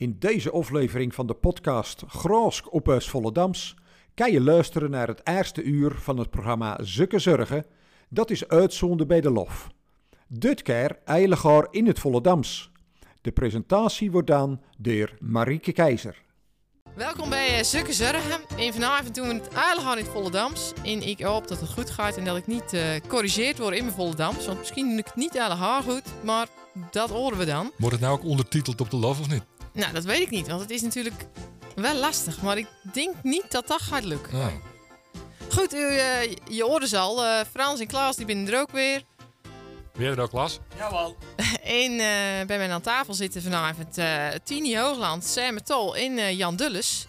In deze aflevering van de podcast Groosk op Eus Volledams kan je luisteren naar het eerste uur van het programma Zukke Zorgen. Dat is uitzonden bij de Lof. Dit keer Eiligaar in het Volledams. De presentatie wordt dan door Marieke Keizer. Welkom bij uh, Zukke Zorgen. En vanavond doen we het eigenlijk in het Volledams. En ik hoop dat het goed gaat en dat ik niet uh, corrigeerd word in mijn Volledams. Want misschien doe ik het niet helemaal goed, maar dat horen we dan. Wordt het nou ook ondertiteld op de Love of niet? Nou, dat weet ik niet, want het is natuurlijk wel lastig. Maar ik denk niet dat dat gaat lukken. Goed, u, uh, je hoorde ze al. Uh, Frans en Klaas die binnen er ook weer. Weer er ook, Klaas? Jawel. en uh, bij mij aan tafel zitten vanavond uh, Tini Hoogland, Sam Tol en Jan Dulles.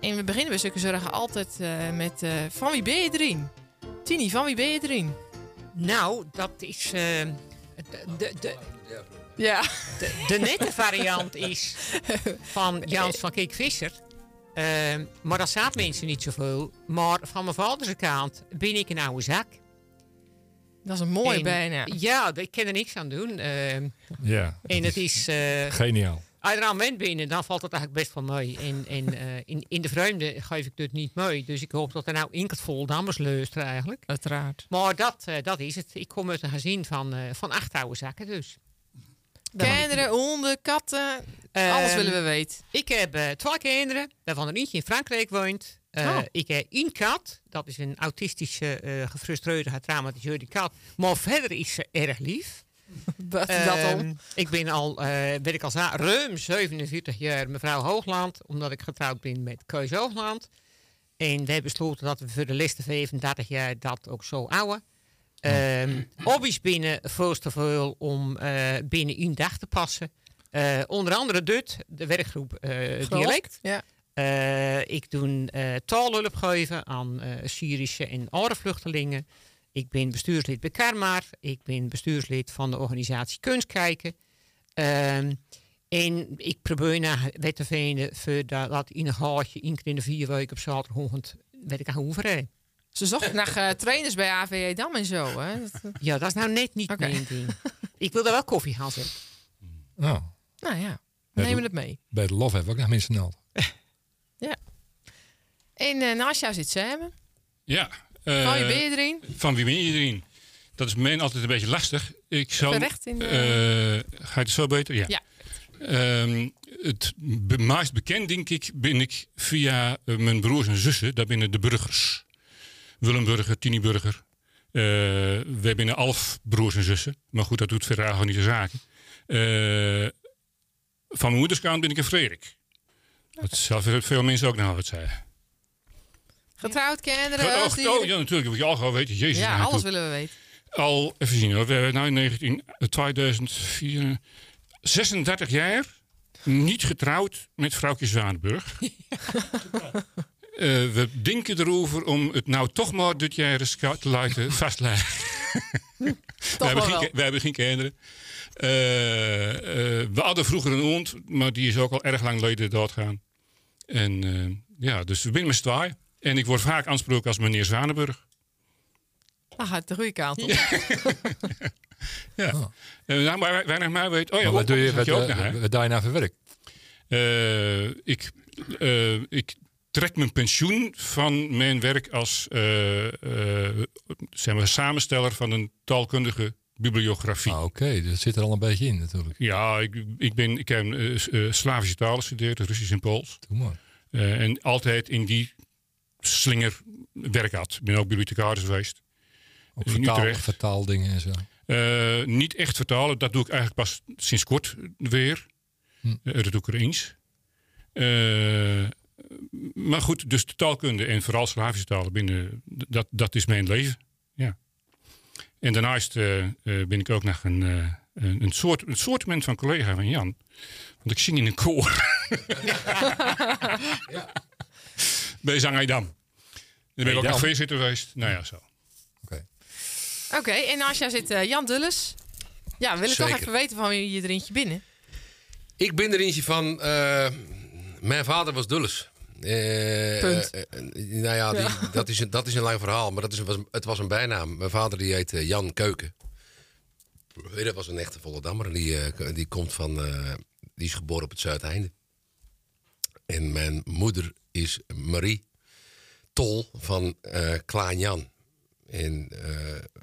En we beginnen bij Stukken Zorgen altijd met Van wie ben je erin? Tini, van wie ben je erin? Nou, dat is... de, de, de, ja. De, de nette variant is van Jans van Kik Visser. Uh, maar dat staat mensen niet zoveel. Maar van mijn vaders kant ben ik een oude zak. Dat is een mooie En, bijna. Ja, ik kan er niks aan doen. Uh, Ja. en het is... eh, Geniaal. als je er aan bent binnen, dan valt het eigenlijk best wel mee. En, en uh, in, in de vreemde geef ik dit niet mee. Dus ik hoop dat er nou inkert vol dames luisteren eigenlijk. Uiteraard. Maar dat, uh, dat is het. Ik kom uit een gezin van, uh, van acht oude zakken dus. Kinderen, honden, katten, alles willen we weten. Ik heb uh, twee kinderen, waarvan er eentje in Frankrijk woont. Uh, oh. Ik heb één kat, dat is een autistische, gefrustreerde, getraumatiseerde kat. Maar verder is ze erg lief. Wat is dat om? Ik ben al, weet ik al ruim 47 jaar mevrouw Hoogland, omdat ik getrouwd ben met Keus Hoogland. En we hebben besloten dat we voor de laatste 35 jaar dat ook zo houden. Um, hobby's binnen veel te veel om uh, binnen één dag te passen. Uh, onder andere dit, de werkgroep uh, Dialect. Ja. ik doe taalhulp geven aan Syrische en andere vluchtelingen. Ik ben bestuurslid bij Karmar. Ik ben bestuurslid van de organisatie Kunstkijken. Um, en ik probeer naar wet te vinden voor dat, in een gaatje, keer in de vier weken op zaterdagochtend, weet ik aan hoe verrijden. Ze zochten naar uh, trainers bij AVE Dam en zo. Hè? Dat... Ja, dat is nou net niet okay. mijn ding. Ik wil daar wel koffie gaan zetten. Oh. Nou ja, we nemen het mee. Bij de Love hebben we ook nog mensen nodig. ja. En uh, naast jou zit Sam. Ja. Uh, van wie ben je erin? Van wie ben je erin? Dat is mij altijd een beetje lastig. Ik zal, in de... ga je het zo beter? Ja. ja. Um, het meest bekend, denk ik, ben ik via mijn broers en zussen. Dat binnen de burgers. Willem Burger, Tini Burger. Uh, we hebben elf broers en zussen. Maar goed, dat doet verder eigenlijk niet de zaken. Uh, van mijn moederskant ben ik een Frederik. Okay. Dat zelf veel mensen ook nog wat zeggen. Getrouwd, kinderen, oh, oh, ja, natuurlijk. Wil je al gewoon weten. Jezus, ja, alles willen we weten. Al, even zien hoor. We hebben nou in 19, 2004, 36 jaar niet getrouwd met vrouwtje Zwaanburg. Uh, we denken erover om het nou toch maar dit jaar eens te laten vastleggen. we, hebben geen, we hebben geen kinderen. Uh, uh, we hadden vroeger een hond, maar die is ook al erg lang geleden doodgaan. En ja, dus we zijn met zwaai. En ik word vaak aansproken als meneer Zwanenburg. Ah, het de goede kant op. ja. ja. Oh. nou, maar weinig mij weet. Oh ja, maar wat doe je, wat, ook uh, wat doe je nou voor werk? ik, ik trek mijn pensioen van mijn werk als uh, uh, zeg maar, samensteller van een taalkundige bibliografie. Ah, Oké, okay. dat zit er al een beetje in natuurlijk. Ja, ik, ik, ben, ik heb uh, Slavische talen gestudeerd, Russisch en Pools. Mooi. en altijd in die slinger werk had. Ik ben ook bibliothecaris geweest. Ook vertaal, vertaaldingen en zo? niet echt vertalen, dat doe ik eigenlijk pas sinds kort weer. Hm. dat doe ik er eens maar goed, dus de taalkunde en vooral Slavische talen binnen, dat, dat is mijn leven. Ja. En daarnaast uh, uh, ben ik ook nog een, uh, een, soort, een soortement van collega van Jan. Want ik zing in een koor. ja. Bij Zang Aydam. Dan ben ik ook nog voorzitter geweest. Nou ja, zo. Oké. Okay. Oké, okay, en naast jou zit Jan Dulles. Ja, we willen Zeker. toch even weten van wie je er eentje binnen. Ik ben er eentje van... Mijn vader was Dulles. Uh, Punt. Uh, nou ja, die, ja, Dat, is een, dat is een lang verhaal, maar dat is, was, het was een bijnaam. Mijn vader die heet Jan Keuken. Dat was een echte Volendammer. Die, die komt van, die is geboren op het Zuideinde. En mijn moeder is Marie Tol van uh, Klaan Jan. En uh,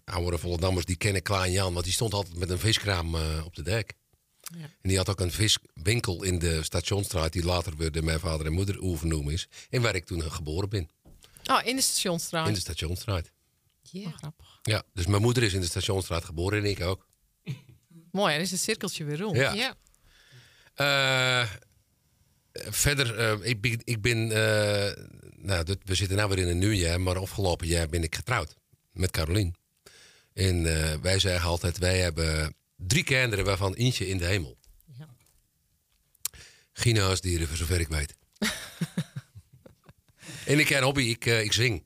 oudere Vollendammers die kennen Klaan Jan, want die stond altijd met een viskraam uh, op de dek. Ja. En die had ook een viswinkel in de Stationstraat, die later weer de mijn vader en moeder overnoemd is. En waar ik toen geboren ben. Oh, in de Stationstraat? In de Stationstraat. Ja, oh, grappig. Ja, dus mijn moeder is in de Stationstraat geboren en ik ook. Mooi, dan is het cirkeltje weer rond. Ja. ja. Uh, verder, uh, ik ben, ik ben uh, nou, dit, we zitten nu weer in een nieuwjaar, maar afgelopen jaar ben ik getrouwd met Carolien. En wij zeggen altijd, wij hebben drie kinderen waarvan eentje in de hemel. Ja. Geen huisdieren, voor zover ik weet. en ik ken hobby, ik, ik zing.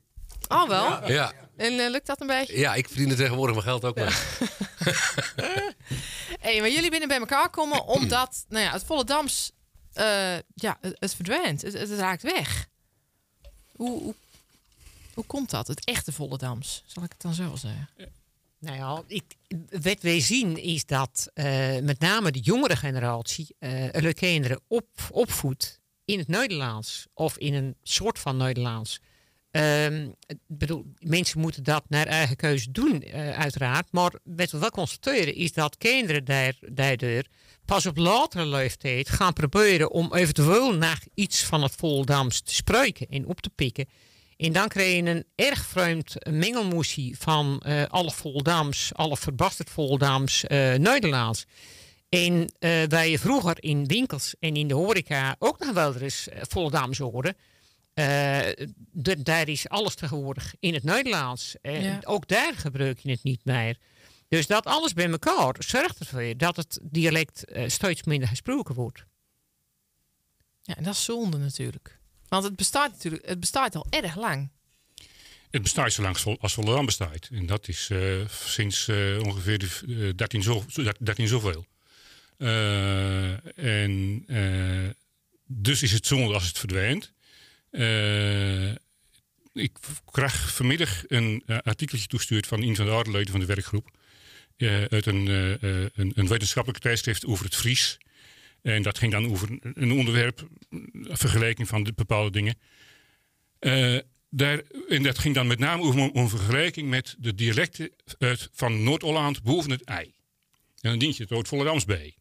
Oh, wel? Ja. En lukt dat een beetje? Ja, ik verdien tegenwoordig mijn geld ook wel. hey, maar jullie binnen bij elkaar komen omdat nou ja, het volle dams uh, ja, het, het verdwijnt. Het, het, raakt weg. Hoe, hoe, hoe, komt dat? Het echte volle dams, zal ik het dan zo zeggen? Nou ja, wat wij zien is dat uh, met name de jongere generatie uh, kinderen op, opvoedt in het Nederlands of in een soort van Nederlands. Um, bedoel, mensen moeten dat naar eigen keuze doen, uh, uiteraard. Maar wat we wel constateren is dat kinderen daar, daardoor pas op latere leeftijd gaan proberen om eventueel naar iets van het Voldams te spreken en op te pikken. En dan krijg je een erg vreemd mengelmoesie van uh, alle Voldams, alle verbasterd Voldams uh, Nederlands. En waar je vroeger in winkels en in de horeca ook nog wel eens Voldams hoorde daar is alles tegenwoordig in het Nederlands. En ook daar gebruik je het niet meer. Dus dat alles bij elkaar zorgt ervoor dat het dialect steeds minder gesproken wordt. Ja, en dat is zonde natuurlijk. Want het bestaat natuurlijk, het bestaat al erg lang. Het bestaat zo lang als Volendam bestaat. En dat is uh, sinds ongeveer de, 13, zo, 13 zoveel. en dus is het zonde als het verdwijnt. Ik krijg vanmiddag een artikeltje toestuurd van een van de oude van de werkgroep. Uit een, een, een, wetenschappelijk tijdschrift over het Fries. En dat ging dan over een onderwerp, een vergelijking van de bepaalde dingen. daar, en dat ging dan met name over een vergelijking met de dialecten uit, van Noord-Holland boven het ei. En dan dient je het woord Volendams bij.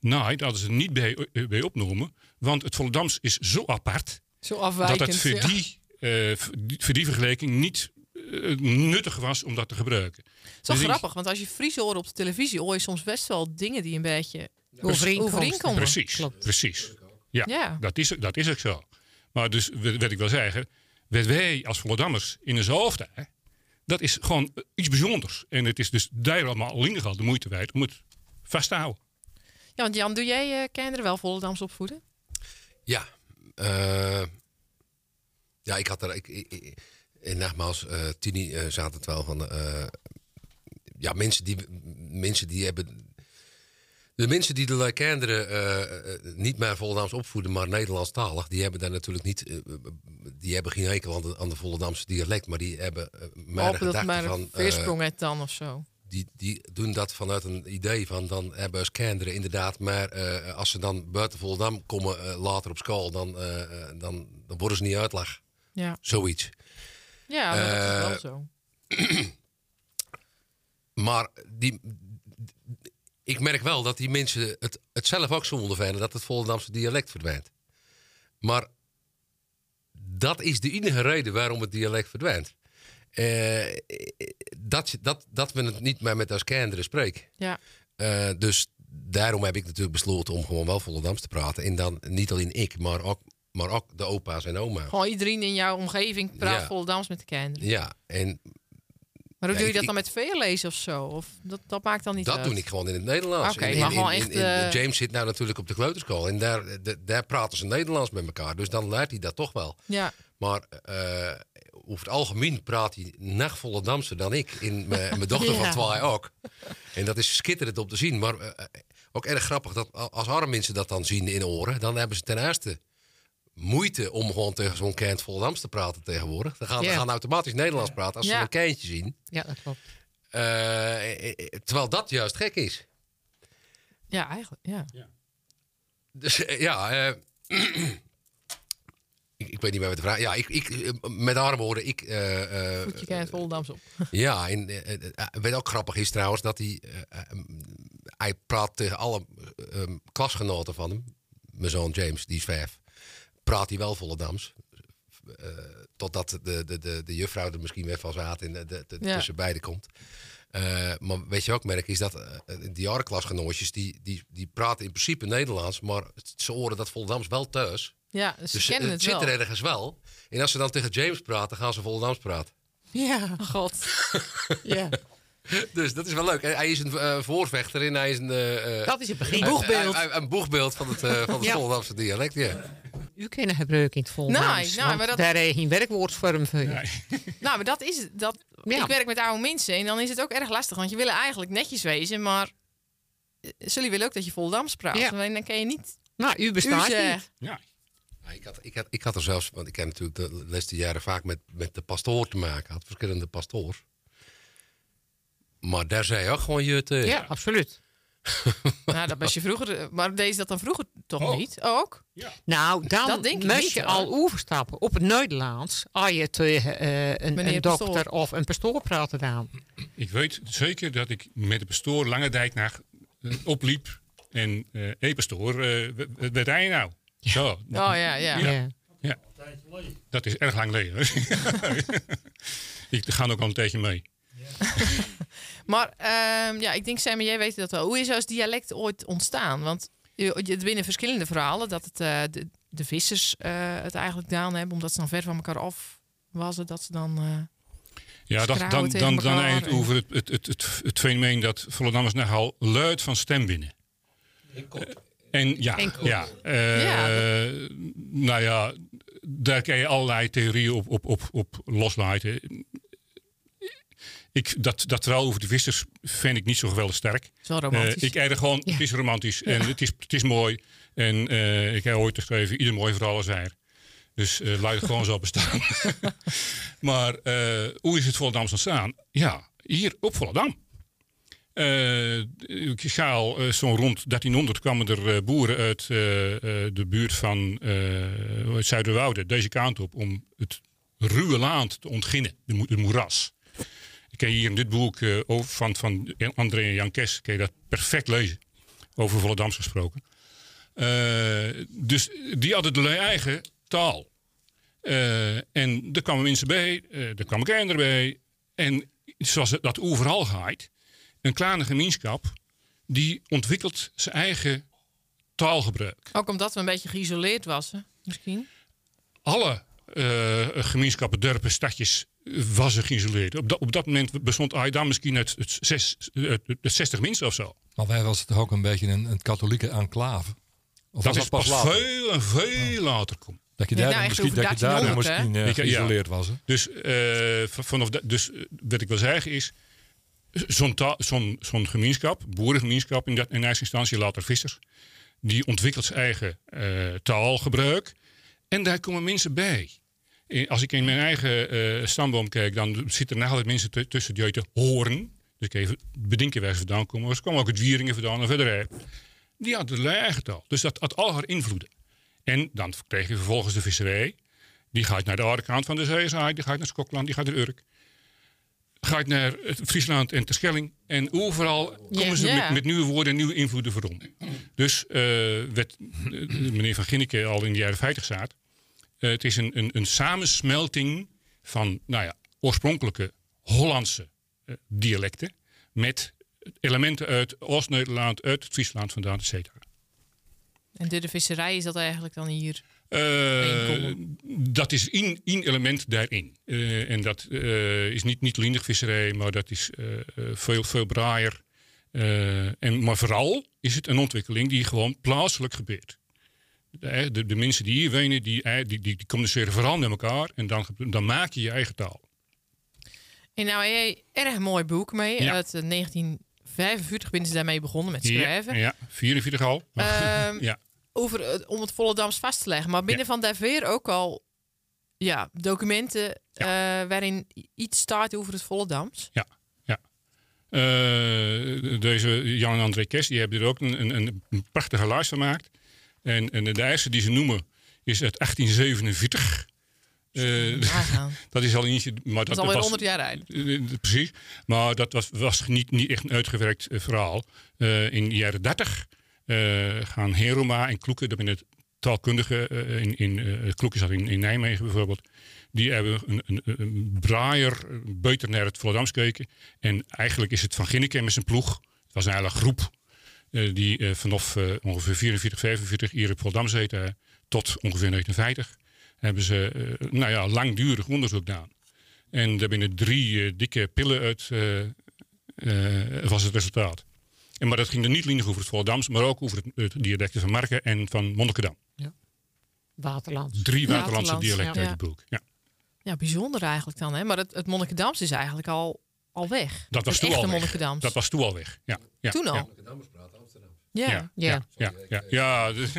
Nee, dat hadden ze niet bij, bij opgenomen, want het Volendams is zo apart zo afwijkend. Dat het voor, die, uh, voor die vergelijking niet nuttig was om dat te gebruiken. Het is grappig, want als je Fries hoort op de televisie, hoor je soms best wel dingen die een beetje overeenkomen. Precies, Klopt. precies. Ja, ja, Dat, is, dat is ook zo. Maar dus, wat ik wil zeggen, wat wij als Vollendammers in de hoofd dat is gewoon iets bijzonders. En het is dus daar allemaal alleen al de moeite waard om het vast te houden. Ja, want Jan, doe jij uh, kinderen wel Volendams opvoeden? Ja, uh, ja, ik had er. Ik, ik, en nogmaals, uh, Tini uh, zaten het wel van. ja, mensen die, mensen die hebben. De mensen die de kinderen niet meer Volendams opvoeden, maar Nederlandstalig, die hebben daar natuurlijk niet. die hebben geen hekel aan de, aan de Volendamse dialect, maar die hebben. maar de gedachte van. Veersprong dan of zo die, die doen dat vanuit een idee van dan hebben ze kinderen inderdaad. Maar uh, als ze dan buiten Volendam komen uh, later op school, dan, uh, dan, dan worden ze niet uitleg. Ja. Zoiets. Ja, dat is wel zo. maar die, ik merk wel dat die mensen het, het zelf ook zo ondervinden dat het Volendamse dialect verdwijnt. Maar dat is de enige reden waarom het dialect verdwijnt. Uh, dat, dat, dat we het niet meer met als kinderen spreken. Ja. Uh, dus daarom heb ik natuurlijk besloten om gewoon wel Volendams te praten. En dan niet alleen ik, maar ook, maar ook de opa's en oma's. Gewoon iedereen in jouw omgeving praat ja. Volendams met de kinderen. Ja, en maar hoe doe je dat dan met veel lezen of zo? Of dat, dat maakt dan niet dat uit? Dat doe ik gewoon in het Nederlands. Oké, maar gewoon echt... Uh... James zit nou natuurlijk op de kleuterschool. En daar, daar praten ze Nederlands met elkaar. Dus dan leert hij dat toch wel. Ja. Maar uh, over het algemeen praat hij nog Volendamse dan ik. In mijn dochter van twee ook. En dat is schitterend om te zien. Maar uh, ook erg grappig dat als arme mensen dat dan zien in oren... dan hebben ze ten eerste moeite om gewoon tegen zo'n kind Volendams te praten tegenwoordig. Dan gaan, yeah. gaan automatisch Nederlands praten als ze een kindje zien. Ja, dat klopt. Uh, terwijl dat juist gek is. Ja, eigenlijk, ja. ja. Dus ja, uh, weet niet meer wat de vraag. Ja, ik, ik, met andere woorden, ik. Uh, Voet je het Volendams op. Ja, en wat ook grappig is trouwens dat hij. hij praat tegen alle um, klasgenoten van hem. Mijn zoon James, die is vijf. Praat hij wel Volendams. Uh, totdat de, de, de, de juffrouw er misschien weer van zaten en de, de, ja. tussen beiden komt. Uh, maar weet je ook, merk is dat uh, die jarenklasgenootjes, die, die, die praten in principe Nederlands, maar ze horen dat Volendams wel thuis. Ja, ze dus kennen het, zit er ergens wel. En als ze dan tegen James praten, gaan ze Volendams praten. Ja, god. ja. Dus dat is wel leuk. Hij is een uh, voorvechter en hij is een... Uh, dat is het begin. Een boegbeeld. Een, een boegbeeld van het, uh, van het ja. Volendamse dialect, ja. U kent gebruiken in het Volendams. Nee, nou, maar dat... Daar is geen werkwoordvorm voor. Nee. nou, maar dat is het. Dat... Ja. Ik werk met oude mensen en dan is het ook erg lastig. Want je wil eigenlijk netjes wezen, maar... Zullen willen ook dat je Volendams praat. Ja. Dan kan je niet... Nou, u bestaat u niet. Ja. Ik had, ik, had, ik had er zelfs, want ik heb natuurlijk de laatste jaren vaak met, met de pastoor te maken. had verschillende pastoors. Maar daar zei je ook gewoon je tegen. Ja, absoluut. Nou, dat was je vroeger. Maar deed dat dan vroeger toch oh. niet? Ook? Ja. Nou, dan moest je al overstappen op het Nederlands. Als je tegen uh, een, een dokter of een pastoor praten dan. Ik weet zeker dat ik met de pastoor Lange naar uh, opliep. En uh, hey pastoor, uh, wat je nou? Zo. Oh ja, ja. ja. ja. Dat is erg lang geleden. ik ga ook al een tijdje mee. maar um, ja, ik denk, Sam, jij weet dat wel. Hoe is als dialect ooit ontstaan? Want je winnen verschillende verhalen dat het, uh, de, de, vissers uh, het eigenlijk gedaan hebben, omdat ze dan ver van elkaar af was, dat ze dan. Uh, ja, dat, dan, dan, dan eigenlijk over het, het, het, het, het fenomeen dat Vollendammers nogal luid van stem winnen. En ja, ja, uh, ja nou ja, daar kan je allerlei theorieën op, op, op, op loslaten. Ik, dat, dat wel over de vissers vind ik niet zo geweldig sterk. Zo romantisch. Uh, ik er gewoon, het is romantisch en het is, het is mooi. En uh, ik heb ooit geschreven, ieder mooi verhaal is er. Dus uh, laat het gewoon zo bestaan. maar hoe is het Volendams ontstaan? Ja, hier op Volendam. ik ga al zo'n rond 1300 kwamen er boeren uit de buurt van het Zuiderwouden deze kant op om het ruwe land te ontginnen, de, de moeras. Ik kan hier in dit boek uh, over, van, van André en Jan Kes, je dat perfect lezen. Over Volendams gesproken. Uh, dus die hadden de eigen taal. Uh, en er kwamen mensen bij, er kwamen kinderen bij. En zoals dat overal gaat, een kleine gemeenschap die ontwikkelt zijn eigen taalgebruik. Ook omdat we een beetje geïsoleerd was, misschien? Alle gemeenschappen, dorpen, stadjes was er geïsoleerd. Op, dat, op dat moment bestond daar misschien het, het, zes, het, 60 mensen of zo. Maar wij was het toch ook een beetje een, een katholieke enclave? Of dat is pas, veel en veel later komt. Dat je daar nou, misschien, dat je daar misschien uh, geïsoleerd was. Hè? Dus, uh, vanaf dat, dus eh, wat ik wil zeggen is, zo'n zo'n zo'n gemeenschap, boerengemeenschap in, dat, in eerste instantie later vissers, die ontwikkelt zijn eigen uh, taalgebruik. En daar komen mensen bij als ik in mijn eigen uh, stamboom kijk, dan zitten er nog altijd mensen tussen die uit de horen. Dus ik even bedenken waar ze vandaan komen. Maar ze kwamen ook uit Wieringen vandaan en verder. Die hadden de eigen taal. Dus dat had al haar invloeden. En dan kreeg je vervolgens de visserij. Die gaat naar de andere kant van de zee, die gaat naar Schokland, die gaat naar Urk. Gaat naar Friesland en Terschelling. En overal komen ze Met, met, nieuwe woorden en nieuwe invloeden voor Dus uh, werd meneer Van Ginneke al in de jaren 50 zat. Eh, het is een, een, een, samensmelting van nou ja, oorspronkelijke Hollandse uh, dialecten met elementen uit Oost-Nederland, uit het Friesland vandaan, et cetera. En de, de visserij is dat eigenlijk dan hier? Uh, dat is één element daarin. Uh, en dat uh, is niet, niet lindig visserij, maar dat is veel, veel braaier. en, maar vooral is het een ontwikkeling die gewoon plaatselijk gebeurt de, de, de, mensen die hier wonen, die, die, die, die, communiceren vooral met elkaar. En dan, dan maak je je eigen taal. En nou, jij erg mooi boek mee. Ja. Uit 1945 ben ze daarmee begonnen met schrijven. Ja, ja 44 al. Um, ja. Over, om het Volendams vast te leggen. Maar binnen van Daveer ook al ja, documenten uh, waarin iets staat over het Volendams. Ja, ja. Uh, deze Jan en André Kess, die hebben er ook een, een, een prachtige lijst gemaakt. En, en de eerste die ze noemen is uit 1847. dat is al eentje. Maar dat, dat is alweer 100 jaar uit. precies. Maar dat was, was niet, niet echt een uitgewerkt verhaal. in de jaren 30 gaan Heroma en Kloeken, dat ben het taalkundige in, in Kloeken zat in, in Nijmegen bijvoorbeeld. Die hebben een, een, een braaier buiten naar het Volendams gekeken. En eigenlijk is het van Ginneke met zijn ploeg. Het was een hele groep uh, die uh, vanaf uh, ongeveer 44, 45 hier zitten tot ongeveer 1950. Hebben ze nou ja, langdurig onderzoek gedaan. En daar binnen drie dikke pillen uit was het resultaat. En, maar dat ging er niet alleen over het Volendams, maar ook over het, het dialecten van Marken en van Monnikendam. Ja. Waterlands. Drie Waterlandse dialecten uit het boek. Ja. Ja, bijzonder eigenlijk dan. Hè? Maar het, het Monnikendams is eigenlijk al, al weg. Dat was toen al weg. Dat was toen al weg. Ja. ja. Toen al? Ja. Ja. Ja. Ja. ja. ja. Dus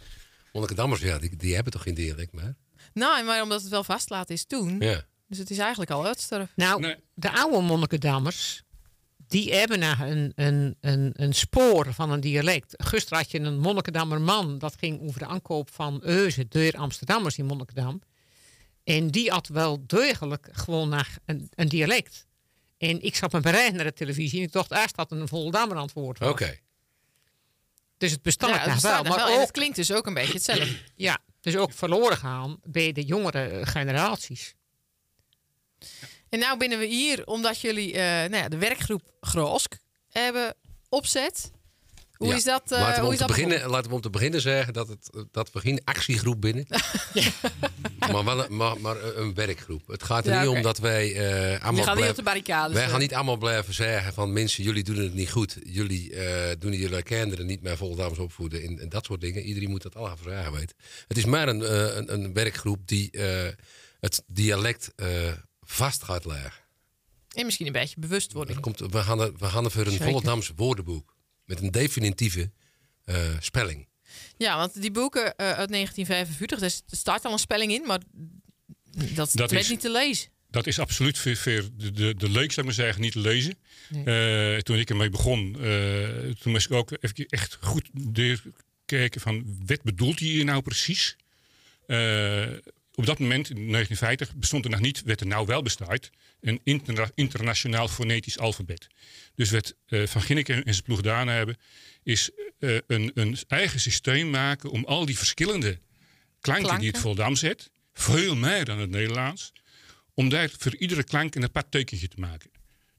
Monnikendammers, ja, die, die hebben toch geen dialect meer? Nou, maar omdat het wel vastlaat is toen. Ja. Dus het is eigenlijk al uitsterf. Nou, de oude Monnikendammers, die hebben naar een, een, een, een spoor van een dialect. Gisteren had je een Monnikendammer man, dat ging over de aankoop van Euze door Amsterdammers in Monnikendam. En die had wel degelijk gewoon naar een, een dialect. En ik zat me bereid naar de televisie en ik dacht eerst dat een Voldammer antwoord Oké. Dus het bestaat ja, het wel. Maar ook, het klinkt dus ook een beetje hetzelfde. ja, dus ook verloren gaan bij de jongere generaties. En nou binnen we hier, omdat jullie uh, nou ja, de werkgroep Groosk hebben opzet. Hoe is dat? Uh, laten, we om te beginnen, laten we om te beginnen zeggen dat, het, dat we geen actiegroep binnen. maar wel een, maar, maar een werkgroep. Het gaat er niet om dat wij uh, allemaal. gaan niet. Wij gaan niet allemaal blijven zeggen van mensen, jullie doen het niet goed. Jullie uh, doen jullie kinderen niet meer vol dames opvoeden en, en, dat soort dingen. Iedereen moet dat allemaal vragen weten. Het is maar een, een, een, werkgroep die het dialect vast gaat leggen. En misschien een beetje bewustwording. Komt, we, gaan er, we gaan er voor een Volendams woordenboek met een definitieve uh, spelling. Ja, want die boeken uh, uit 1945, er staat al een spelling in, maar dat, dat is niet te lezen. Dat is absoluut voor, voor de, de, de leuk, zou ik maar zeggen, niet te lezen. Nee. Uh, toen ik ermee begon, toen moest ik ook even echt goed kijken van wat bedoelt hij hier nou precies? Op dat moment, in 1950, bestond er nog niet, wat er nou wel bestaat, een internationaal fonetisch alfabet. Dus wat uh, Van Ginneken en zijn ploeg gedaan hebben, is uh, een, een, eigen systeem maken om al die verschillende klanken, die het Voldam zet, veel meer dan het Nederlands, om daar voor iedere klank een apart tekentje te maken.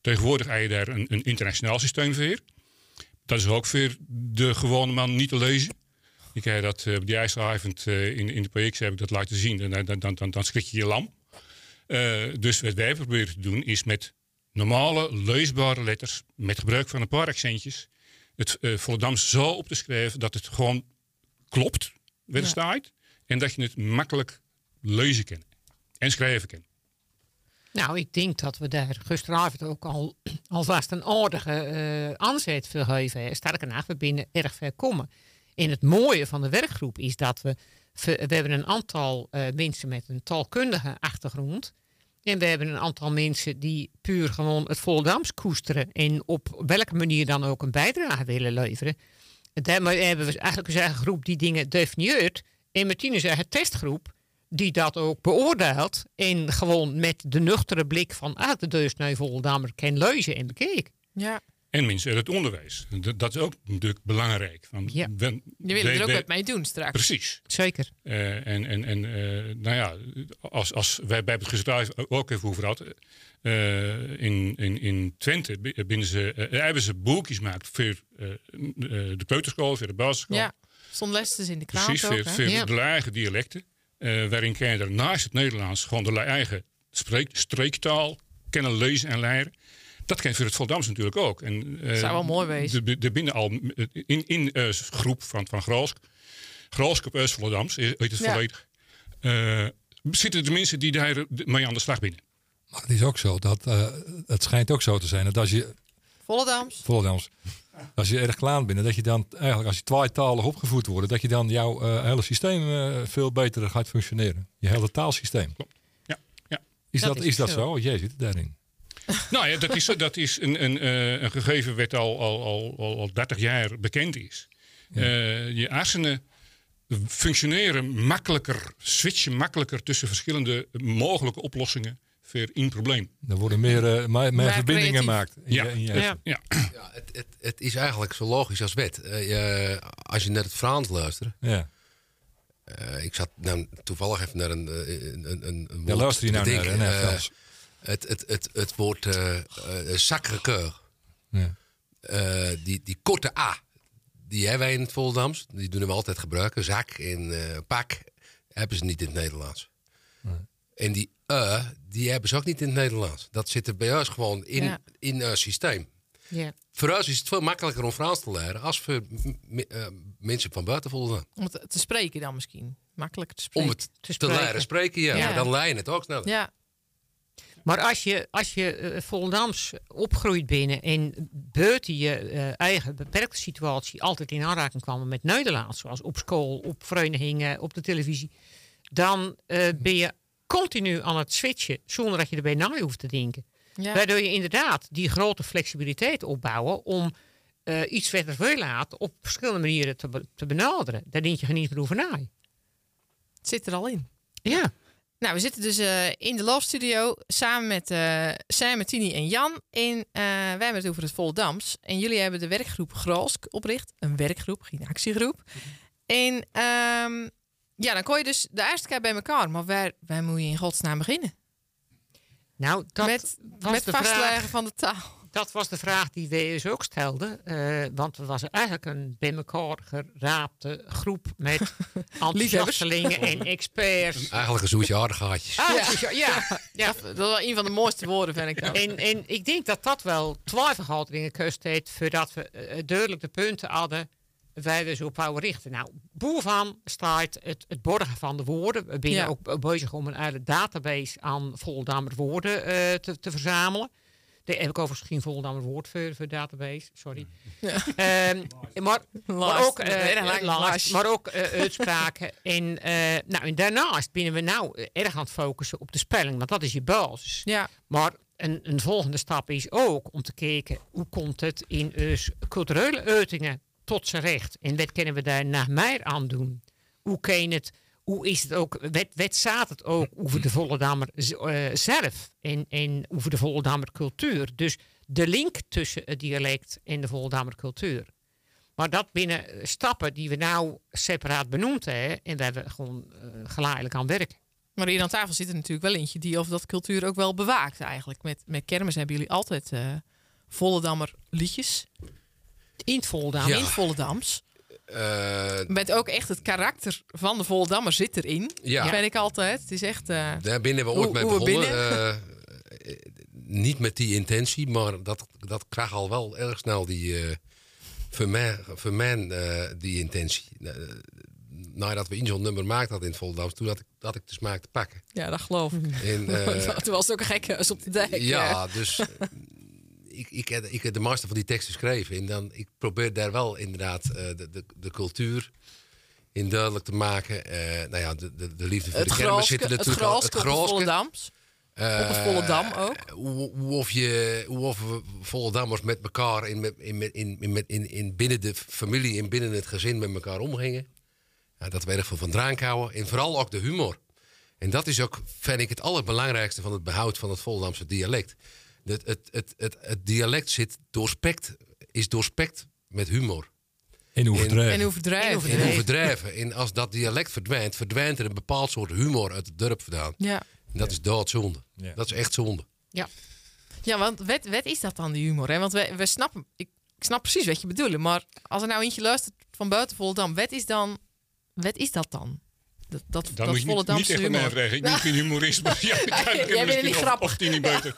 Tegenwoordig heb je daar een, een internationaal systeem voor. Dat is ook voor de gewone man niet te lezen. Ik heb dat uh, op die ijsavond uh, in, in de projectie heb ik dat laten zien. En dan, dan, dan, dan schrik je je lam. Uh, dus wat wij proberen te doen is met normale, leesbare letters, met gebruik van een paar accentjes, het uh, zo op te schrijven dat het gewoon klopt, wat er staat. En dat je het makkelijk lezen kan en schrijven kan. Nou, ik denk dat we daar gisteravond ook al alvast een aardige uh, aanzet voor geven. Sterker nog, we binnen erg ver komen. En het mooie van de werkgroep is dat we, we hebben een aantal uh, mensen met een taalkundige achtergrond. En we hebben een aantal mensen die puur gewoon het Volendams koesteren. En op welke manier dan ook een bijdrage willen leveren. Daarmee hebben we eigenlijk een groep die dingen definieert. En Martine is eigen testgroep die dat ook beoordeelt. En gewoon met de nuchtere blik van ah, de deus naar Volendammer kan lezen en bekeken. Ja. En mensen uit het onderwijs. Dat is ook natuurlijk belangrijk. Van, ja. Je wil er ook wat mee doen straks. Precies. Zeker. Uh, en en, en uh, nou ja, als, als wij bij het gesprek ook even over hadden. Uh, in, in, in Twente binnen ze, hebben ze boekjes gemaakt voor de peuterschool, voor de basisschool. Ja, stond les in de krant Precies, ook, voor, voor ja. de eigen dialecten. waarin kinderen naast het Nederlands gewoon de eigen spreek, streektaal kennen lezen en leren. Dat kent voor het Voldams natuurlijk ook. En, uh, zou wel mooi wezen. De, de binnen al in, in uh, groep van, van Groosk. Groosk op Eus Voldams, heet het ja. volledig. Uh, zitten de mensen die daar mee aan de slag binnen. Maar het is ook zo dat het schijnt ook zo te zijn dat als je. Volendams. Volendams. Als je erg klaar bent, dat je dan eigenlijk als je tweetalig opgevoed wordt, dat je dan jouw hele systeem veel beter gaat functioneren. Je hele taalsysteem. Klopt. Ja. ja. Is dat, dat, is, is dat zo? Jij zit daarin. Nou ja, dat is, dat is een, een, uh, een gegeven wat al, al, al, al 30 jaar bekend is. Ja. Uh, je hersenen functioneren makkelijker, switchen makkelijker tussen verschillende mogelijke oplossingen voor één probleem. Er worden meer, eh, meer, meer verbindingen gemaakt. in Ja. Ja. Ja, Ja, het, het, het is eigenlijk zo logisch als wet. Eh, je- als je naar het Frans luistert. ja. eh, ik zat nou toevallig even naar een, eh, een, een, een luister je nou naar, Eh, Frans. Het, het, het, het woord eh eh, sacre-cœur. Ja. Eh, die, die korte A, die hebben wij in het Voldams. Die doen we altijd gebruiken. Zak en eh, pak hebben ze niet in het Nederlands. En die E, die hebben ze ook niet in het Nederlands. Dat zit er bij ons gewoon in, Ja. in het systeem. Ja. Voor ons is het veel makkelijker om Frans te leren als voor eh, mensen van buiten Volendam. Om het te spreken dan misschien. Makkelijker te Om spreken. het Te te, spreken. leren spreken, ja. Ja. Dan leer je het ook sneller. Ja, Maar als je, als je Volendams opgroeit binnen en buiten je eh, eigen beperkte situatie altijd in aanraking kwam met Nederlands, zoals op school, op verenigingen, op de televisie, dan eh, ben je continu aan het switchen zonder dat je erbij na hoeft te denken. ja. Waardoor je inderdaad die grote flexibiliteit opbouwen om iets verder veel laten op verschillende manieren te, be- te benaderen. Daar denk je geen eens meer over na. het zit er al in. Ja. Nou, we zitten dus eh, in de Love Studio samen met eh Sam, Tini en Jan. En eh, wij hebben het over het Voldams. En jullie hebben de werkgroep Groosk opricht. Een werkgroep, geen actiegroep. En ehm, ja, dan kon je dus de eerste keer bij elkaar. Maar waar, waar moet je in godsnaam beginnen? Nou, dat met was met de vastleggen van de taal. Dat was de vraag die wij dus ook stelden. eh, want er was eigenlijk een bij elkaar geraapte groep met enthousiastelingen en experts. Eigenlijk een zoetje. Ah, Ja. ja. Dat is wel een van de mooiste woorden, vind ik. En, en ik denk dat dat wel twijfelhoudingen gekust heeft voordat we eh, duidelijk de punten hadden waar we zo op wouden richten. Nou, bovenaan staat het, het borgen van de woorden. We zijn Ja. ook bezig om een eigen database aan Voldammer woorden eh, te, te verzamelen. Daar heb ik overigens geen Voldammer woord voor, voor database, sorry. Ehm, maar, ook, last, maar ook eh, uitspraken. en, eh, nou, en daarnaast zijn we nou eh, erg aan het focussen op de spelling, want dat is je basis. Ja, Maar een, een volgende stap is ook om te kijken hoe komt het in culturele uitingen tot zijn recht. En wat kunnen we daar nog meer aan doen? Hoe kan je het, hoe is het ook, wat, wat staat het ook over de Volendammer z- eh, zelf en, en over de Volendammer cultuur? Dus de link tussen het dialect en de Volendammer cultuur. Maar dat binnen eh, stappen die we nou separaat benoemd hebben en waar we gewoon eh, geleidelijk aan werken. maar hier aan tafel zit er natuurlijk wel eentje die of dat cultuur ook wel bewaakt eigenlijk. Met, met kermis hebben jullie altijd eh Volendammer liedjes. In het Volendam. Ja. In het Volendams. Eh, Met ook echt het karakter van de Voldammer zit erin. Ja. Dat weet ik altijd. Het is echt... eh, daar binnen we ooit Hoe- mee hoe we begonnen. Eh, eh, niet met die intentie, maar dat, dat krijg al wel erg snel die. eh voor mij, voor mij eh, die intentie. Eh, nadat we in zo'n nummer maakten dat in het Volendams, toen had ik, dat ik de smaak te pakken. ja, dat geloof ik. En, eh, Toen was het ook een gekke huis op de dijk. ja, dus eh, ik, ik, heb, ik heb de master van die tekst geschreven. En dan, ik probeer daar wel inderdaad eh, de, de, de cultuur in duidelijk te maken. Eh, nou ja, de, de, de liefde voor Het de kermis zit er het natuurlijk al. grooske op het. Eh, Op het Volendam ook. Hoe, hoe of je, hoe of we Vollendammers met elkaar in, in, in, in, in, in binnen de familie en binnen het gezin met elkaar omgingen. Ja, dat we erg veel van drank houden. En vooral ook de humor. En dat is ook, vind ik, het allerbelangrijkste van het behoud van het Volendamse dialect. Het, het, het, het, het dialect zit doorspekt, is doorspekt met humor. En overdrijven. En En overdrijven. En als dat dialect verdwijnt, verdwijnt er een bepaald soort humor uit het dorp vandaan. Ja. En dat is doodzonde. Ja. Dat is echt zonde. Ja. ja, want wat, wat is dat dan, die humor? Hè? Want we, we snappen... Ik, ik snap precies wat je bedoelt. Maar als er nou eentje luistert van buiten Volendam... Wat is, dan, wat is dat dan? Dat, dat, dat moet je niet, niet Volendamse echt mij humor. vragen. Ik ben geen humorist. Maar ja, ik ik Jij bent niet grappig. Of die niet beter.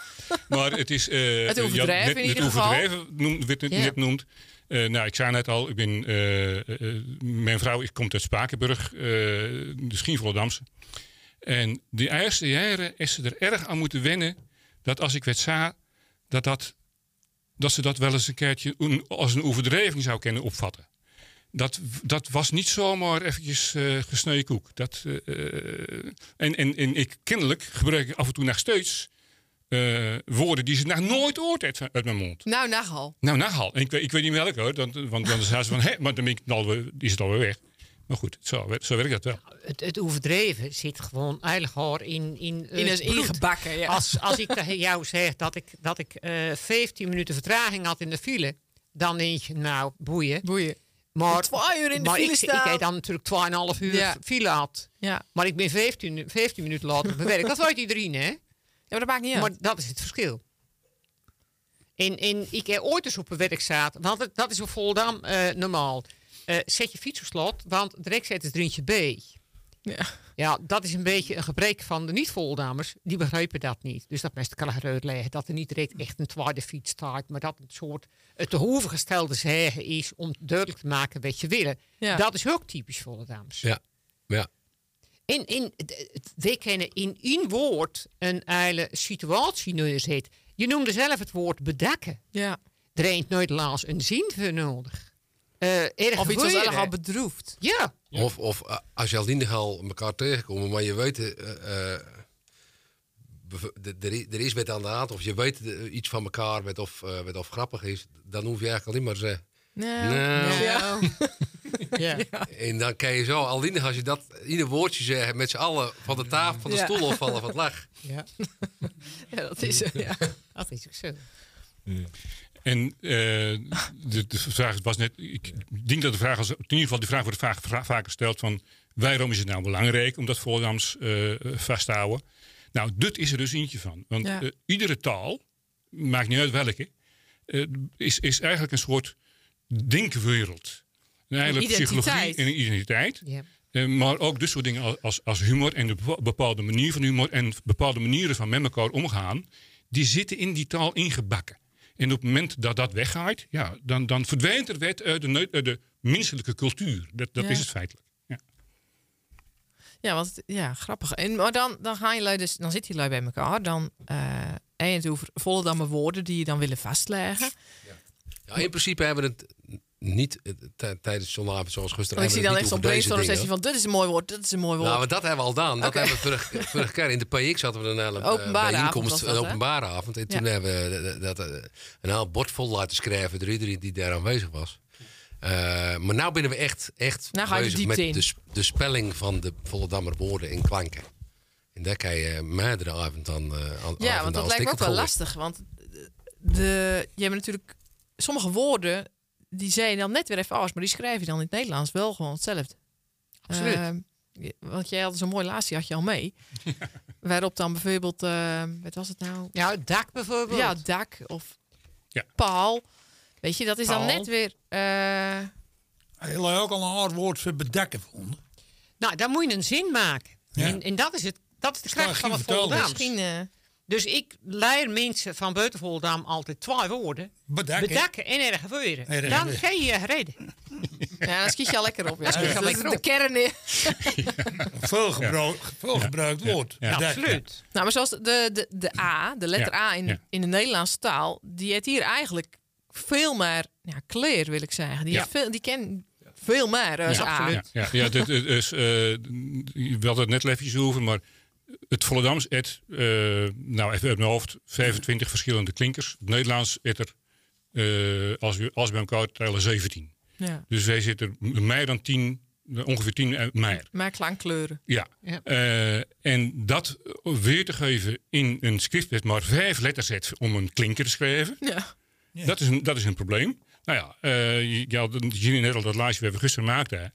Maar het is... eh, Het ja, overdrijven net- in ieder geval. overdrijven werd het Ja. net noemd. Eh, nou, ik zei net al, ik ben, eh, mijn vrouw is, komt uit Spakenburg, de Schienvolendamse. En de eerste jaren is ze er erg aan moeten wennen dat als ik werd za, dat, dat, dat ze dat wel eens een keertje als een overdrijving zou kunnen opvatten. Dat, dat was niet zomaar eventjes eh gesneden koek. Dat, eh, eh, en, en, en ik kennelijk gebruik ik af en toe nog steeds eh, woorden die ze nog nooit ooit uit, uit mijn mond. Nou, nagal. Nou, nagal. En ik, weet- ik weet niet welke hoor. Dan, want dan is ze van, hé, maar dan ben ik alweer, is het alweer weg. Maar goed, zo, zo werkt dat wel. Het, het overdreven zit gewoon eigenlijk hoor in, in, In het ingebakken, ja. Als, als ik tegen jou zeg dat ik, dat ik eh 15 minuten vertraging had in de file, dan denk je, nou, boeien. Boeien. Maar, Twee uur in de maar file ik, staan. ik heb dan natuurlijk 2,5 uur Ja. file had. Ja. Maar ik ben 15, 15 minuten later op mijn werk. Dat weet iedereen, hè? ja, maar dat maakt niet uit. Maar dat is het verschil. En, en ik heb ooit eens op een werk zaten, want het- dat is op Voldam eh, normaal. Eh, zet je fiets op slot, want direct zet het drintje B. Ja. Ja, dat is een beetje een gebrek van de niet-Voldammers. Die begrijpen dat niet. Dus dat kan ik uitleggen. Dat er niet direct echt een tweede fiets staat. Maar dat het soort het te hoeven gestelde zeggen is om duidelijk te maken wat je wil. Ja. Dat is ook typisch Volendams. Ja. Ja. In, in, wij kennen in één woord een hele situatie neerzet. Je noemde zelf het woord bedekken. ja. Er is Nederlands een zin voor nodig. Eh erg Of iets was erg al bedroefd. Ja, Of, of eh, als je al al elkaar tegenkomen, maar je weet, er is wat aan de hand, of je weet eh, iets van elkaar, wat of, eh, wat of grappig is, dan hoef je eigenlijk alleen maar te zeggen. Nou, Nou. ja. ja. En dan kan je zo, alleen als je dat in een woordje zegt, met z'n allen van de tafel, van de Ja. stoel of vallen van het lach. ja. ja, dat is het. Ja. dat is ook zo. En eh, de, de vraag was net, ik denk dat de vraag, in ieder geval die vraag wordt vaak, vaker gesteld van waarom is het nou belangrijk om dat Volendams eh vast te houden? Nou, dit is er dus eentje van. Want Ja. eh, iedere taal, maakt niet uit welke, is, is eigenlijk een soort denkwereld. Een identiteit. psychologie en een identiteit. Ja. Maar ook dus soort dingen als- als, humor en de bepa- bepaalde manier van humor en bepaalde manieren van met elkaar omgaan, die zitten in die taal ingebakken. En op het moment dat dat weggaat, ja, dan, dan verdwijnt er wet uit de, neu- uit de menselijke cultuur. Dat, dat Ja. is het feitelijk. Ja. Ja, want ja, grappig. En, maar dan, dan gaan jullie dus, dan zitten jullie bij elkaar. Dan eh en je het over woorden die je dan willen vastleggen. Ja, in principe hebben we het niet eh, tijdens zo'n avond zoals gisteren. Ik zie dan echt zo'n brainstorm deze sessie van dit is een mooi woord, dit is een mooi woord. Nou, dat hebben we al gedaan. Dat hebben we vorige, vorige keer in de PX hadden we een hele eh, Openbare avond bijeenkomst, een openbare avond. En toen hebben we dat, een heel bord vol laten schrijven door iedereen die daar aanwezig was. Eh, maar nou binnen we echt, echt Nou ga je de bezig met in. de, de spelling van de Volendammer woorden en klanken. En daar kan je meerdere avond dan aan ja, want dat lijkt me ook wel lastig. Want de, je hebt natuurlijk sommige woorden, die zei je dan net weer even anders, maar die schrijf je dan in het Nederlands wel gewoon hetzelfde. Absoluut. Eh, je- want jij had zo'n mooi laatste had je al mee. Waarop dan bijvoorbeeld, eh, wat was het nou? Ja, het dak bijvoorbeeld. Ja, dak of Ja. paal. Weet je, dat is dan net weer. eh, Heel ook al een hard woord voor bedekken vonden. Nou, dan moet je een zin maken. Ja. En, en dat is het. Dat is de kracht van het. Voldams. misschien. Eh, Dus ik leer mensen van buiten Voldam altijd twee woorden. Bedekken. Bedekken en erg gebeuren. Dan ga je je redden. ja, dan schiet je al lekker op. Ja. schiet je al Dat is lekker de op. kern. in. Veel, gebruik, veel gebruikt woord. Ja. Absoluut. Nou, maar zoals de, de, de A, de letter Ja, A in, ja. in de Nederlandse taal, die heeft hier eigenlijk veel meer ja, kleur, wil ik zeggen. Die, Ja. heeft veel, die kent veel meer als Ja, A. absoluut. Ja, ja dit, dit is, eh, we hadden het net even over, maar het Volendams et, eh, nou even uit mijn hoofd, 25 verschillende klinkers. Het Nederlands et er, eh, als, we, als bij elkaar tellen, 17. Ja. Dus wij zitten meer dan 10, ongeveer 10 en meer. Maar klankkleuren. Ja. Ja. Eh, en dat weer te geven in een schrift met maar vijf letters zet om een klinker te schrijven, Ja. dat, is een, dat is een probleem. Nou ja, eh, je, je had net al dat lijstje we gisteren maakten. hè.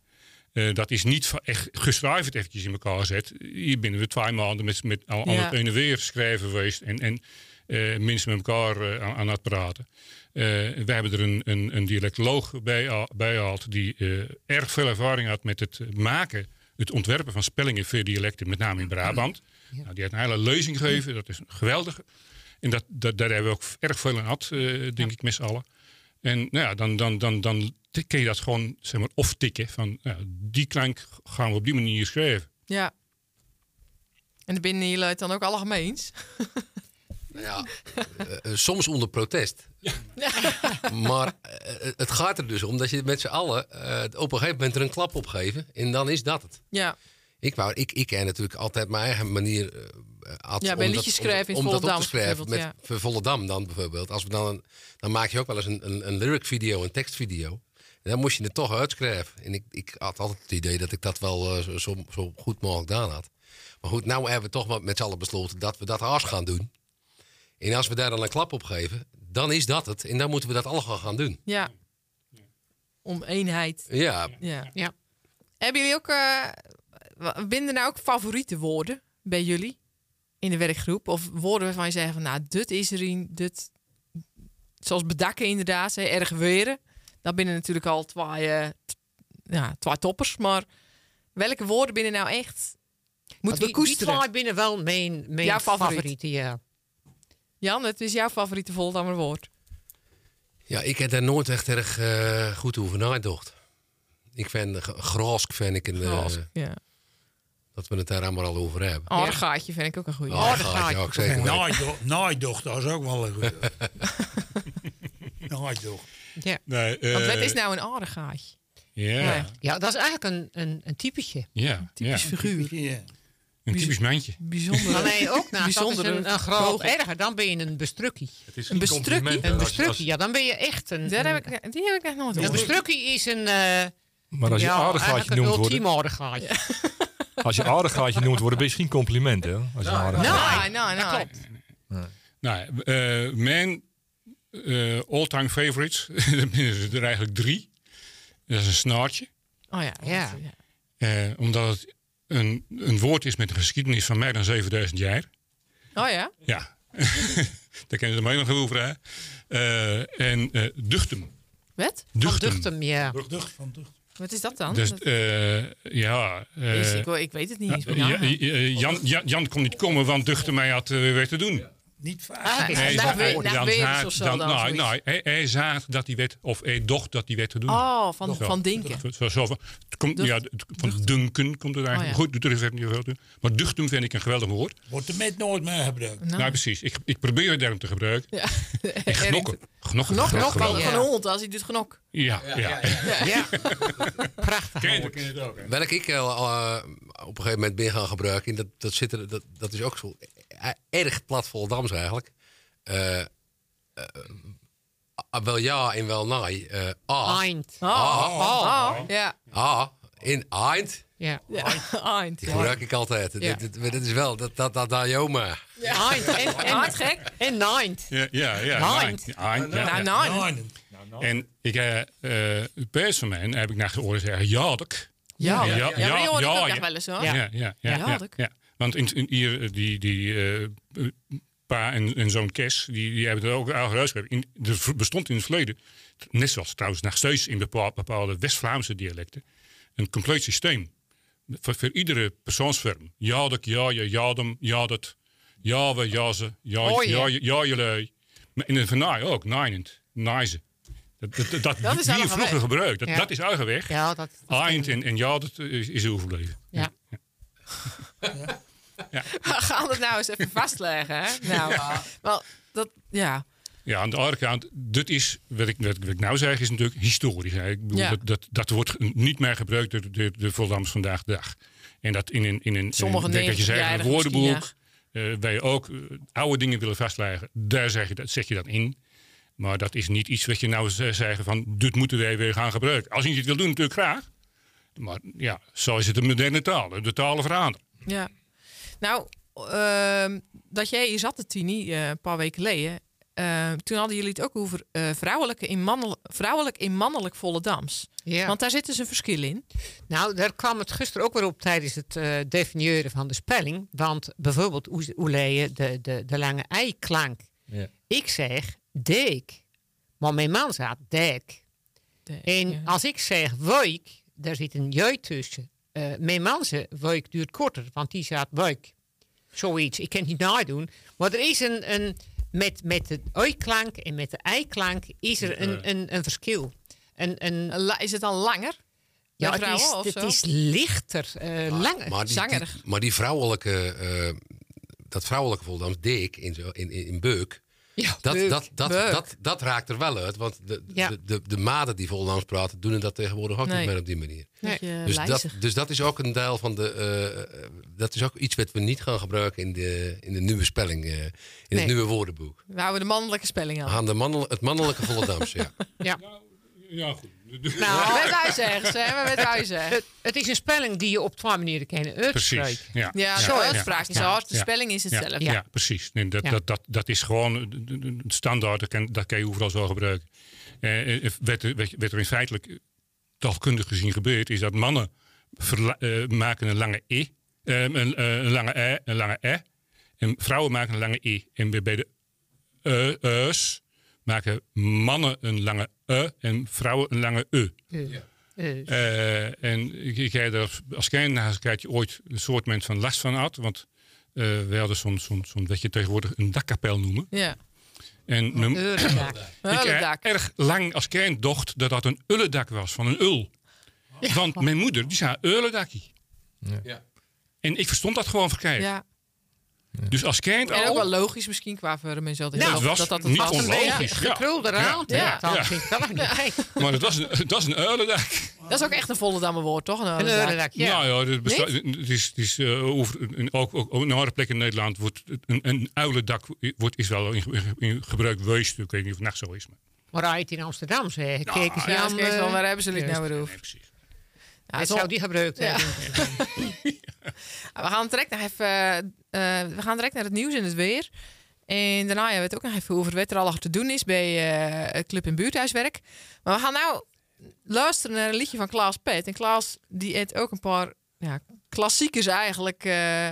Eh, dat is niet echt gisteravond eventjes in elkaar gezet. Hier binnen we twee maanden met, met al, Ja. het heen en weer schrijven geweest. En, en eh, mensen met elkaar eh, aan, aan het praten. We hebben er een, een, een dialectoloog bij, bij gehaald die erg veel ervaring had met het maken, het ontwerpen van spellingen voor dialecten, met name in Brabant. Nou, die had een hele lezing gegeven, dat is geweldig. En dat, dat, daar hebben we ook erg veel aan gehad, eh, denk ik, met z'n allen. En nou ja, dan, dan, dan, dan kun je dat gewoon zeg maar, oftikken. Van nou, die klank gaan we op die manier schrijven. ja. En de binnen jullie het dan ook algemeens? Nou ja, eh, eh, soms onder protest. maar eh, het gaat er dus om dat je met z'n allen eh, op een gegeven moment er een klap op geven. En dan is dat het. Ja. Ik, wou, ik, ik ken natuurlijk altijd mijn eigen manier. eh, had Ja, bij om liedjes dat- schrijven om, om dat op Volendam te schrijven. Met bijvoorbeeld, voor Volendam dan bijvoorbeeld. Als we dan, een- dan maak je ook wel eens een, een, een lyric video, een tekstvideo. En dan moest je het toch uitschrijven. En ik, ik had altijd het idee dat ik dat wel eh, zo, zo, goed mogelijk gedaan had. Maar goed, nou hebben we toch met z'n allen besloten dat we dat haast gaan doen. En als we daar dan een klap op geven, dan is dat het. En dan moeten we dat allemaal gaan doen. Ja. Om eenheid. Ja, Ja. Ja. Hebben jullie ook, eh binden nou ook favoriete woorden bij jullie in de werkgroep? Of woorden waarvan je zegt van, nou, dit is er een, dit, zoals bedakken inderdaad, hè, erg weren. Dat binnen natuurlijk al twee, eh, ja, twee toppers, maar welke woorden binnen nou echt? Moeten we die, die koesteren? twee binnen wel mijn, mijn Jouw favoriet. favorieten, ja. Jan, het is jouw favoriete Volendammer woord. ja ik heb daar nooit echt erg eh, goed over nagedacht. Ik vind, grask vind ik, een, eh, ja. Dat we het daar allemaal al over hebben. Aardegaatje vind ik ook een goede. Oh, dat dat ga gaat ik je ook zeker. Naaidocht, dat is ook wel een goede. naaidocht. ja. Nee, Want wat eh, is nou een aardegaatje? Ja, Nee. Ja, dat is eigenlijk een, een, een typetje. ja, ja. Typisch figuur. Ja. Een typisch mandje. Bijzonder. Alleen ook naast dat is een, een groot erger, dan ben je een bestrukkie. Het is Een bestrukkie? Een bestrukkie, ja, dan ben je echt een... Daar een- heb ik, die heb ik echt nooit een bestrukkie is een... eh Maar als je ja, aardegaatje eigenlijk noemt een worden, ultiem aardegaatje. Als je aardegaatje noemt worden, ben je geen compliment, hè? Als je aardegaatje- Nee, nee, nee. dat klopt. Nou, eh, mijn eh all-time favorites, daar zijn er eigenlijk drie. Dat is een snaartje. Oh ja. Ja. eh, omdat het een, een woord is met een geschiedenis van meer dan 7000 jaar. Oh ja? Ja, daar kennen ze mij nog over. Hè? Eh, en eh duchtem. Wat? Van Duchtem. Duchtem, ja. Ducht van ducht. Wat is dat dan? Dus eh, ja, eh, ik, ik weet het niet eens. ja, Jan, Jan, Jan kon niet komen, want Duchtem mij had eh, weer te doen. Niet vaak. Ah, Hij zaad- nou, nou, hij, hij zaad dat hij werd, of hij docht dat hij werd te doen. Oh, van, Zo. van Dinken. Zo, zo, zo van, het komt, ja, het- van Dunken komt het eigenlijk. Oh, ja. Goed, doet er verder niet veel toe. Maar duchtem vind ik een geweldig woord. Wordt er met nooit meer gebruikt. Nou, Nou, precies. Ik, ik probeer het daarom te gebruiken. ja. En genokken. Genokken. Gnok, gnok, Genokken. van, Ja. van een hond als hij doet gnok. Ja, ja. Ja. Prachtig. Welk ik eh, eh, op een gegeven moment ben gaan gebruiken, en dat, dat, zit er, dat, dat is ook zo erg plat Volendams eigenlijk. Eh, eh, wel ja en wel nee. Eh ah, Eind. Ah. ja. ah, in eind. Ja. ja. Eind. Die gebruik ik altijd. Ja. Dat, dat, dat is wel, dat, dat, dat, dat, Joma. Eind. En, en, gek. en Ninth. Ja, ja, ja. Eind. Ja, eind, ja, Nou, ja. Nee, En ik, eh eh het peers van mij heb ik naar gehoord zeggen, ja, dat. Ja, Ja, ja, ja, ja, ook ja. echt wel eens hoor. Ja, ja, ja. ja, Ja, ja, dat- ja. Want in, in, hier, eh, die, die eh, eh, pa en, en zo'n Kes, die, die hebben er ook al uitgeschreven. In, er bestond in het verleden, net zoals trouwens nog steeds in bepaal- bepaalde West-Vlaamse dialecten, een compleet systeem. Voor, voor iedere persoonsvorm. Ja, dat, ja, je, ja, dem, ja, dat, ja, we, ja, ze, ja, ja. ja, je, ja, jullie. Maar in het vernaai ook, naaiend, naaien. Dat, dat, dat, dat, allemaal vroeger gebruikt, dat, Ja. dat is eigen weg. Ja, dat... dat Eind en, en ja, dat is, is overbleven. Ja. We gaan het nou eens even vastleggen. Hè? Nou, wel, dat, ja. Ja, aan de andere kant, dit is, wat ik, wat, ik- nou zeg, is natuurlijk historisch. Hè. Ik bedoel, Ja. dat, dat, dat wordt niet meer gebruikt door de, de Volendams vandaag de dag. En dat in een, in een, Sommige in een, dat je zegt, een 90-jarigen woordenboek, eh waar je ook eh, oude dingen willen vastleggen, daar zeg je, dat, zet je dat in. Maar dat is niet iets wat je nou z- zeggen van, dit moeten wij weer gaan gebruiken. Als je het wil doen, natuurlijk graag. Maar ja, zo is het een moderne taal. De talen veranderen. Ja. Nou, ehm, dat jij hier zat, de Tini, eh, een paar weken geleden. eh, toen hadden jullie het ook over eh, vrouwelijke in mannel- vrouwelijk in mannelijk Volendams. Ja. Want daar zit dus een verschil in. Nou, daar kwam het gisteren ook weer op tijdens het eh definiëren van de spelling. Want bijvoorbeeld, hoe, hoe leer je de, de, de lange ei-klank? Ja. Ik zeg deek, maar mijn man zegt dek. De- En ja. als ik zeg week, daar zit een je tussen. Eh, mijn man zegt week duurt korter, want die zegt week. Zoiets, ik kan het niet nadoen. Maar er is een, een met, met de oi-klank en met de ei-klank is er een, een, een verschil. Een, een, Is het dan langer? ja, het is, het is lichter, eh, langer. Maar die, Zangerig. die- maar die vrouwelijke, eh, dat vrouwelijke Volendams, dik in, zo, in, in, in Beuk, ja, dat, leuk. dat, dat, dat, dat raakt er wel uit. Want de, Ja. de, de, de maten die Volendams praten, doen dat tegenwoordig ook Nee. niet meer op die manier. Dus dat, dus dat is ook een deel van de. eh, dat is ook iets wat we niet gaan gebruiken in de, in de nieuwe spelling, eh, in Nee. het nieuwe woordenboek. We houden de mannelijke spelling aan. Aan de mannel, het mannelijke Volendams, ja. Ja. Ja, goed. Nou, Met wij zeggen, hè? Maar wij zeggen. het, het is een spelling die je op twee manieren uitspreken. Precies. Ja, Ja, Zo, uitspraak is Ja. hard, de spelling is Ja, hetzelfde. ja, precies. Nee, dat, Ja. Dat, dat, dat is gewoon standaard, dat kan, dat kan je overal zo gebruiken. Eh, eh, wat, er- wat, wat er in feitelijk taalkundig gezien gebeurt, is dat mannen verla- eh, maken een lange e, eh, een, eh, een lange e, een lange e, en vrouwen maken een lange e. En bij- bij de eh, e's maken mannen een lange e en vrouwen een lange e. Eh, eh, Eh, en ik, ik heb er als kindje ooit een soort mensen van last van had. Want eh, we hadden zo'n, zo'n, zo'n, wat je tegenwoordig een dakkapel noemen. Ja. En mijn- Eurendak. ik erg lang als kind dacht dat dat een ulledak was, van een ul. Want mijn moeder, die zei ullendakkie. Ja. En ik verstond dat gewoon verkeerd. Ja. Dus als kind En ook al, wel logisch misschien qua voor de mensen altijd. Nou, dat, was dat dat niet onlogisch. Ja. Gekrulde Ja. raad. Ja. Ja. Dat Ja. maar dat was een, dat is een ulledak. Dat is ook echt een volle damme woord, toch? Een eurendak, ja. Nou ja, het, besta- het is, het is eh, over, in- ook, ook op een andere plek in Nederland wordt het- een, een uilendak wordt, is wel in, in gebruik geweest. Ik weet niet of het echt zo is. Maar, Maar hij het in Amsterdam zei, Nou, kijk eens Ja, waar hebben ze het juist. nou weer nee, over? Ja, zou die gebruikt Ja. hebben. we gaan direct nog even, eh, we gaan direct naar het nieuws en het weer. En daarna hebben we het ook nog even over wat er al te doen is bij eh, het Club in Buurthuiswerk. Maar we gaan nou luisteren naar een liedje van Klaas Pet. En Klaas die heeft ook een paar ja, klassiekers eigenlijk eh,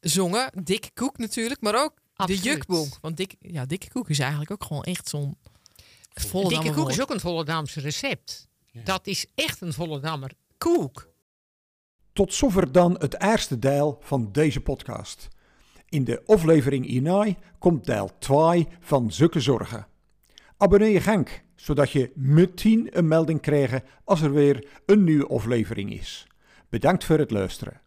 zongen. Dikke Koek natuurlijk, maar ook Absoluut. de Jukboek. Want dik, ja, Dikke Koek is eigenlijk ook gewoon echt zo'n volle Dikke koek is ook een Volendamse recept. Dat is echt een Volendammer koek. Tot zover dan het eerste deel van deze podcast. In de aflevering hierna komt deel 2 van Zukke Zorgen. Abonneer je Genk, zodat je meteen een melding krijgt als er weer een nieuwe aflevering is. Bedankt voor het luisteren.